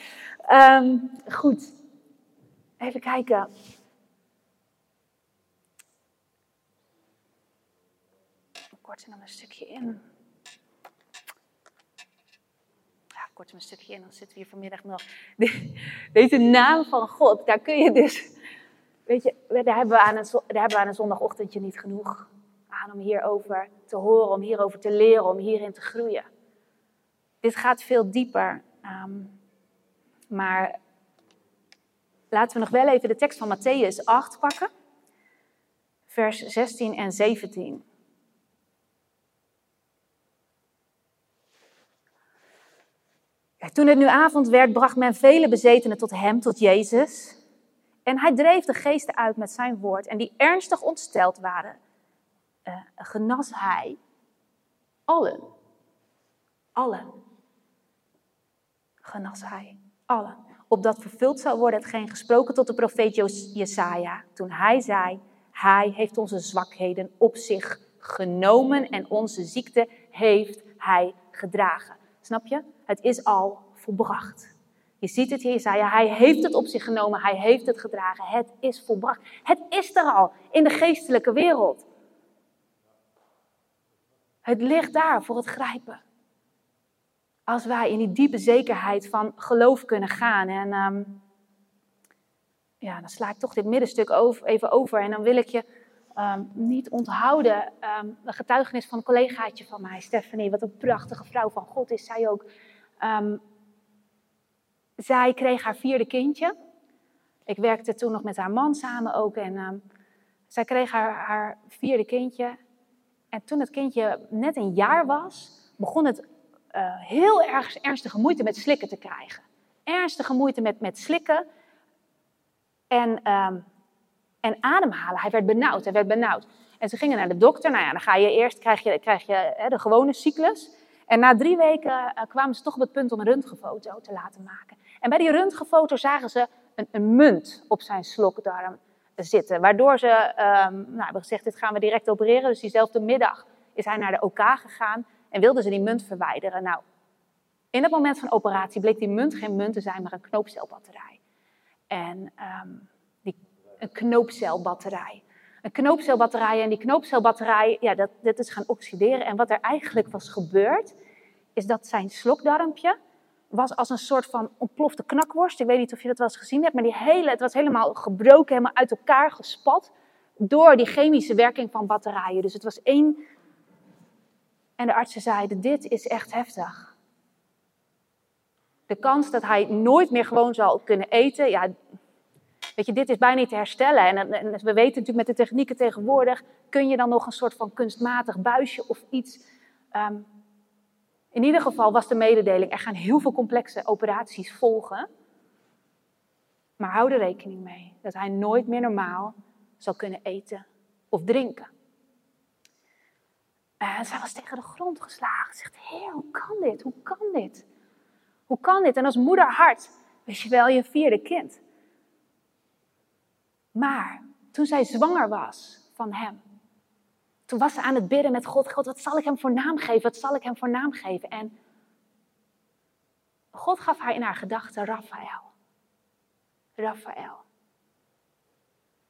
Um, goed, even kijken. Kort er nog een stukje in. Ja, kort een stukje in, dan zitten we hier vanmiddag nog. Deze naam van God, daar kun je dus. Weet je, daar hebben we aan een, daar hebben we aan een zondagochtendje niet genoeg aan om hierover te horen, om hierover te leren, om hierin te groeien. Dit gaat veel dieper. Um, maar laten we nog wel even de tekst van Matthäus 8 pakken, vers 16 en 17. Toen het nu avond werd, bracht men vele bezetenen tot hem, tot Jezus. En hij dreef de geesten uit met zijn woord. En die ernstig ontsteld waren, uh, genas hij allen. Allen. Genas hij allen. Opdat vervuld zou worden hetgeen gesproken tot de profeet Jesaja. Toen hij zei, hij heeft onze zwakheden op zich genomen en onze ziekte heeft hij gedragen. Snap je? Het is al volbracht. Je ziet het hier, Jesaja, hij heeft het op zich genomen, hij heeft het gedragen. Het is volbracht. Het is er al in de geestelijke wereld. Het ligt daar voor het grijpen. Als wij in die diepe zekerheid van geloof kunnen gaan. En um, ja, dan sla ik toch dit middenstuk over, even over. En dan wil ik je um, niet onthouden um, de getuigenis van een collegaatje van mij, Stephanie. Wat een prachtige vrouw van God is. Zij ook. Zij kreeg haar vierde kindje. Ik werkte toen nog met haar man samen ook. En zij kreeg haar, vierde kindje. En toen het kindje net een jaar was, begon het uh, heel erg ernstige moeite met slikken te krijgen. Ernstige moeite met, met slikken en, um, en ademhalen. Hij werd benauwd, hij werd benauwd. En ze gingen naar de dokter. Nou ja, dan ga je eerst, krijg je, krijg je hè, de gewone cyclus. En na drie weken uh, kwamen ze toch op het punt om een röntgenfoto te laten maken. En bij die röntgenfoto zagen ze een, een munt op zijn slokdarm zitten. Waardoor ze um, nou, hebben gezegd, dit gaan we direct opereren. Dus diezelfde middag is hij naar de OK gegaan en wilden ze die munt verwijderen. Nou, in het moment van operatie bleek die munt geen munt te zijn, maar een knoopcelbatterij. En um, die, een knoopcelbatterij. Een knoopcelbatterij en die knoopcelbatterij, ja, dat, dat is gaan oxideren. En wat er eigenlijk was gebeurd, is dat zijn slokdarmpje was als een soort van ontplofte knakworst. Ik weet niet of je dat wel eens gezien hebt, maar die hele, het was helemaal gebroken, helemaal uit elkaar gespat door die chemische werking van batterijen. Dus het was één. En de artsen zeiden: Dit is echt heftig. De kans dat hij nooit meer gewoon zal kunnen eten, ja, weet je, dit is bijna niet te herstellen. En, en, we weten natuurlijk met de technieken tegenwoordig, kun je dan nog een soort van kunstmatig buisje of iets. Um, in ieder geval was de mededeling, er gaan heel veel complexe operaties volgen. Maar hou er rekening mee dat hij nooit meer normaal zal kunnen eten of drinken. En zij was tegen de grond geslagen. Ze zegt, heer, hoe kan dit? Hoe kan dit? Hoe kan dit? En als moeder hart, wist je wel, je vierde kind. Maar toen zij zwanger was van hem, toen was ze aan het bidden met God. God, wat zal ik hem voor naam geven? Wat zal ik hem voor naam geven? En God gaf haar in haar gedachten Raphaël. Raphaël.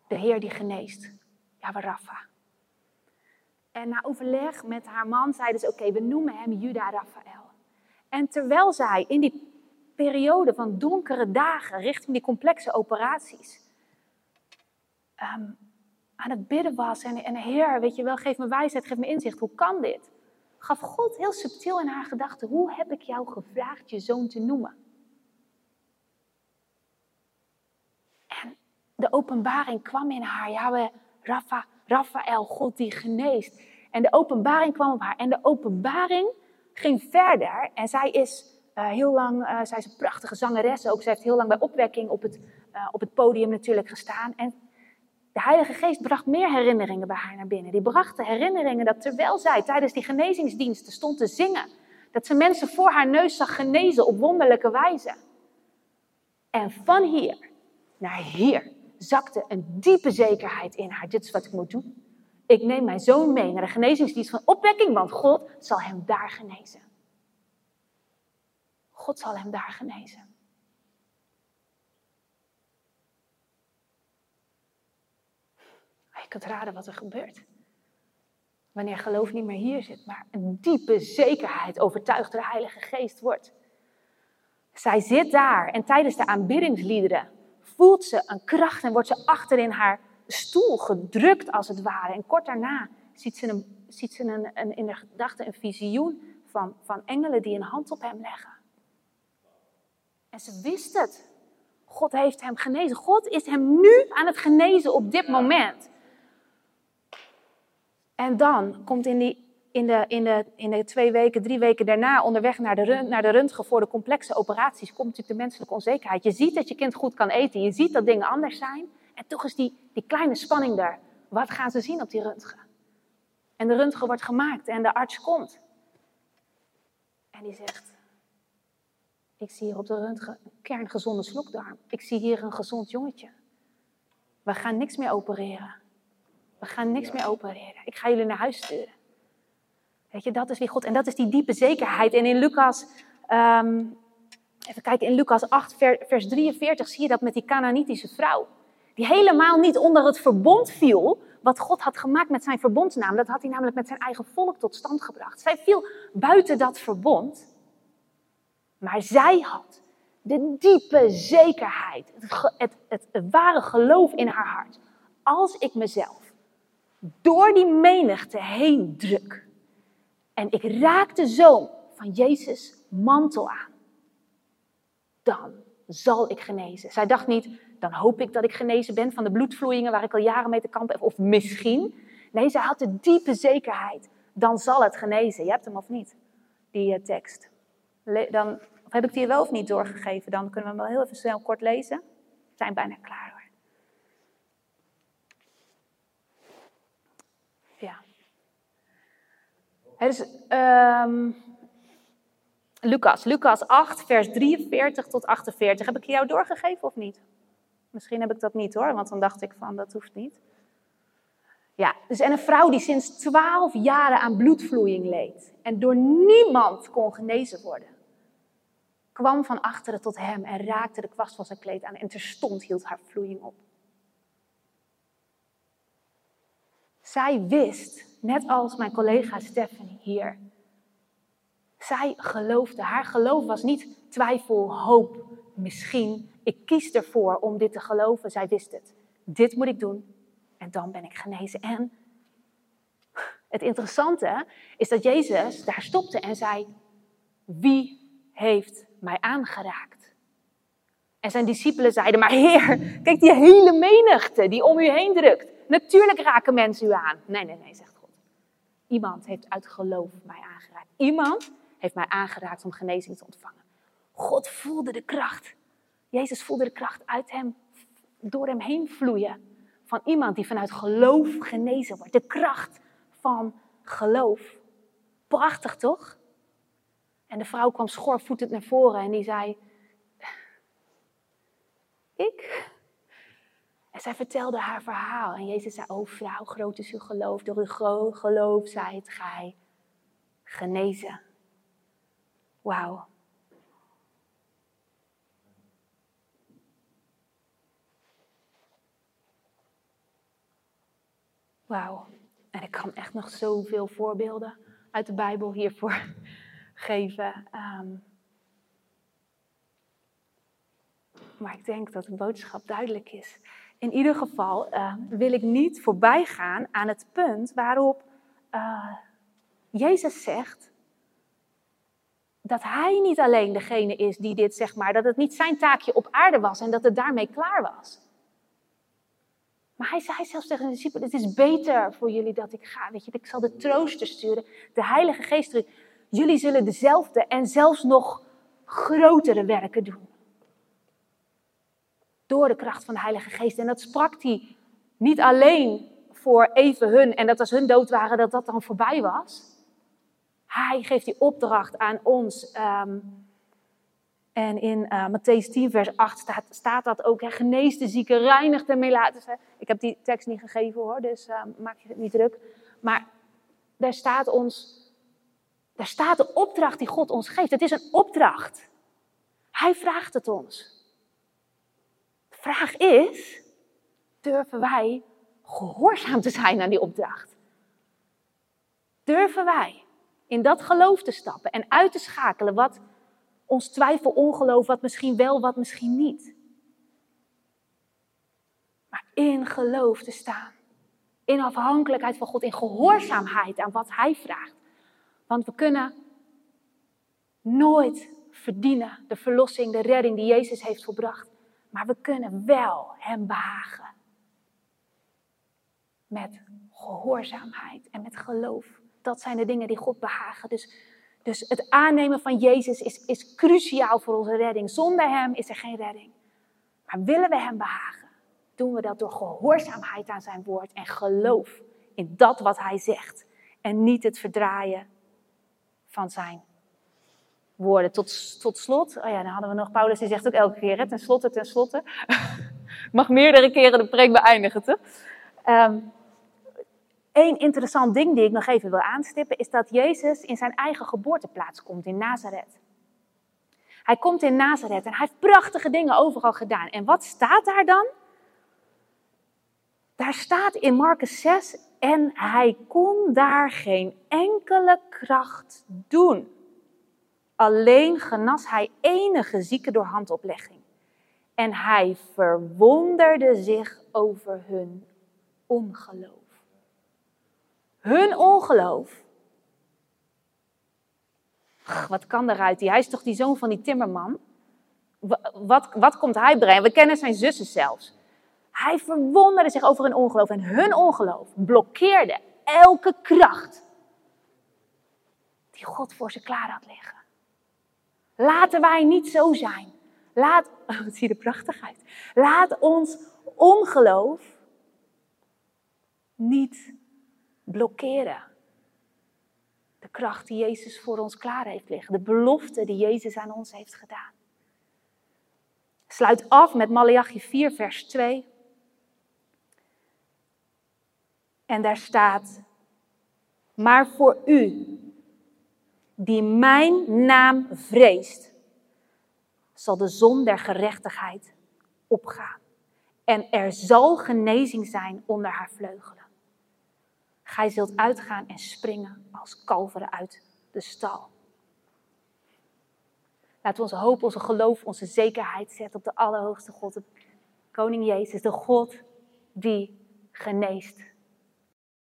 De Heer die geneest. Ja, we Rapha. En na overleg met haar man zeiden ze: Oké, we noemen hem Juda Raphaël. En terwijl zij in die periode van donkere dagen richting die complexe operaties um, aan het bidden was. En, en Heer, weet je wel, geef me wijsheid, geef me inzicht. Hoe kan dit? Gaf God heel subtiel in haar gedachten. Hoe heb ik jou gevraagd je zoon te noemen? En de openbaring kwam in haar. Ja, we, Rafa, Raphaël, God die geneest. En de openbaring kwam op haar. En de openbaring ging verder. En zij is Uh, heel lang, uh, zij is een prachtige zangeres ook. Ze heeft heel lang bij opwekking op het, uh, op het podium natuurlijk gestaan. En de Heilige Geest bracht meer herinneringen bij haar naar binnen. Die bracht de herinneringen dat terwijl zij tijdens die genezingsdiensten stond te zingen, dat ze mensen voor haar neus zag genezen op wonderlijke wijze. En van hier naar hier zakte een diepe zekerheid in haar. Dit is wat ik moet doen. Ik neem mijn zoon mee naar de genezingsdienst van opwekking, want God zal hem daar genezen. God zal hem daar genezen. Je kunt raden wat er gebeurt. Wanneer geloof niet meer hier zit, maar een diepe zekerheid overtuigd door de Heilige Geest wordt. Zij zit daar en tijdens de aanbiddingsliederen voelt ze een kracht en wordt ze achter in haar stoel gedrukt als het ware. En kort daarna ziet ze, een, ziet ze een, een, in de gedachte een visioen van, van engelen die een hand op hem leggen. En ze wist het. God heeft hem genezen. God is hem nu aan het genezen op dit moment. En dan komt in, die, in, de, in, de, in de twee weken, drie weken daarna onderweg naar de, naar de röntgen voor de complexe operaties, komt natuurlijk de menselijke onzekerheid. Je ziet dat je kind goed kan eten, je ziet dat dingen anders zijn. En toch is die, die kleine spanning daar. Wat gaan ze zien op die röntgen? En de röntgen wordt gemaakt en de arts komt. En die zegt, ik zie hier op de röntgen een kerngezonde slokdarm. Ik zie hier een gezond jongetje. We gaan niks meer opereren. We gaan niks meer opereren. Ik ga jullie naar huis sturen. Weet je, dat is wie God. En dat is die diepe zekerheid. En in Lucas, um, even kijken, in Lucas 8, vers 43 zie je dat met die Canaanitische vrouw. Die helemaal niet onder het verbond viel wat God had gemaakt met zijn verbondsnaam. Dat had hij namelijk met zijn eigen volk tot stand gebracht. Zij viel buiten dat verbond. Maar zij had de diepe zekerheid, het, het, het, het ware geloof in haar hart. Als ik mezelf door die menigte heen druk en ik raak de zoon van Jezus mantel aan, dan zal ik genezen. Zij dacht niet, dan hoop ik dat ik genezen ben van de bloedvloeien waar ik al jaren mee te kampen heb, of misschien. Nee, zij had de diepe zekerheid, dan zal het genezen. Je hebt hem of niet, die uh, tekst. dan, of heb ik die wel of niet doorgegeven? Dan kunnen we hem wel heel even snel kort lezen. We zijn bijna klaar hoor. Ja. Het is, um, Lucas, Lucas 8, vers 43 tot 48. Heb ik jou doorgegeven of niet? Misschien heb ik dat niet hoor, want dan dacht ik van dat hoeft niet. Ja, dus en een vrouw die sinds 12 jaren aan bloedvloeiing leed en door niemand kon genezen worden, kwam van achteren tot hem en raakte de kwast van zijn kleed aan en terstond hield haar vloeiing op. Zij wist, net als mijn collega Stephanie hier, zij geloofde. Haar geloof was niet twijfel, hoop, misschien. Ik kies ervoor om dit te geloven. Zij wist het. Dit moet ik doen en dan ben ik genezen. En het interessante is dat Jezus daar stopte en zei: Wie heeft mij aangeraakt? En zijn discipelen zeiden: Maar Heer, kijk die hele menigte die om u heen drukt. Natuurlijk raken mensen u aan. Nee, nee, nee, zegt God. Iemand heeft uit geloof mij aangeraakt. Iemand heeft mij aangeraakt om genezing te ontvangen. God voelde de kracht. Jezus voelde de kracht uit hem, door hem heen vloeien. Van iemand die vanuit geloof genezen wordt. De kracht van geloof. Prachtig toch? En de vrouw kwam schoorvoetend naar voren en die zei: Ik? Zij vertelde haar verhaal. En Jezus zei: O vrouw, groot is uw geloof. Door uw geloof zijt gij genezen. Wauw. Wauw. En ik kan echt nog zoveel voorbeelden uit de Bijbel hiervoor geven. Um, maar ik denk dat de boodschap duidelijk is. In ieder geval uh, wil ik niet voorbij gaan aan het punt waarop uh, Jezus zegt dat hij niet alleen degene is die dit, zeg maar, dat het niet zijn taakje op aarde was en dat het daarmee klaar was. Maar hij zei zelfs tegen de discipelen, het is beter voor jullie dat ik ga. Weet je, ik zal de trooster sturen, de Heilige Geest Jullie zullen dezelfde en zelfs nog grotere werken doen. Door de kracht van de Heilige Geest. En dat sprak hij niet alleen voor even hun en dat als hun dood waren, dat dat dan voorbij was. Hij geeft die opdracht aan ons. Ehm, en in uh, Matthäus 10, vers 8 staat, staat dat ook. Genees de zieken, reinigt de melaten. Ik heb die tekst niet gegeven hoor, dus uh, maak je het niet druk. Maar daar staat ons, daar staat de opdracht die God ons geeft. Het is een opdracht. Hij vraagt het ons. Vraag is, durven wij gehoorzaam te zijn aan die opdracht? Durven wij in dat geloof te stappen en uit te schakelen wat ons twijfel, ongeloof, wat misschien wel, wat misschien niet. Maar in geloof te staan. In afhankelijkheid van God, in gehoorzaamheid aan wat Hij vraagt. Want we kunnen nooit verdienen de verlossing, de redding die Jezus heeft volbracht. Maar we kunnen wel Hem behagen. Met gehoorzaamheid en met geloof. Dat zijn de dingen die God behagen. Dus dus het aannemen van Jezus is, is cruciaal voor onze redding. Zonder Hem is er geen redding. Maar willen we Hem behagen, doen we dat door gehoorzaamheid aan Zijn woord en geloof in dat wat Hij zegt. En niet het verdraaien van Zijn Tot, tot slot, oh ja, dan hadden we nog Paulus, die zegt ook elke keer, ten slotte, ten slotte. mag meerdere keren de preek beëindigen, toch? Eén interessant ding die ik nog even wil aanstippen is dat Jezus in zijn eigen geboorteplaats komt, in Nazareth. Hij komt in Nazareth en hij heeft prachtige dingen overal gedaan. En wat staat daar dan? Daar staat in Marcus 6, en hij kon daar geen enkele kracht doen. Alleen genas hij enige zieken door handoplegging. En hij verwonderde zich over hun ongeloof. Hun ongeloof. wat kan eruit? Hij is toch die zoon van die timmerman? Wat, wat komt hij brengen? We kennen zijn zussen zelfs. Hij verwonderde zich over hun ongeloof. En hun ongeloof blokkeerde elke kracht die God voor ze klaar had liggen. Laten wij niet zo zijn. Laat, oh, prachtig uit. Laat ons ongeloof niet blokkeren. De kracht die Jezus voor ons klaar heeft liggen. De belofte die Jezus aan ons heeft gedaan. Sluit af met Malachi 4, vers 2. En daar staat: Maar voor u, die mijn naam vreest, zal de zon der gerechtigheid opgaan. En er zal genezing zijn onder haar vleugelen. Gij zult uitgaan en springen als kalveren uit de stal. Laten we onze hoop, onze geloof, onze zekerheid zetten op de Allerhoogste God, de Koning Jezus, de God die geneest.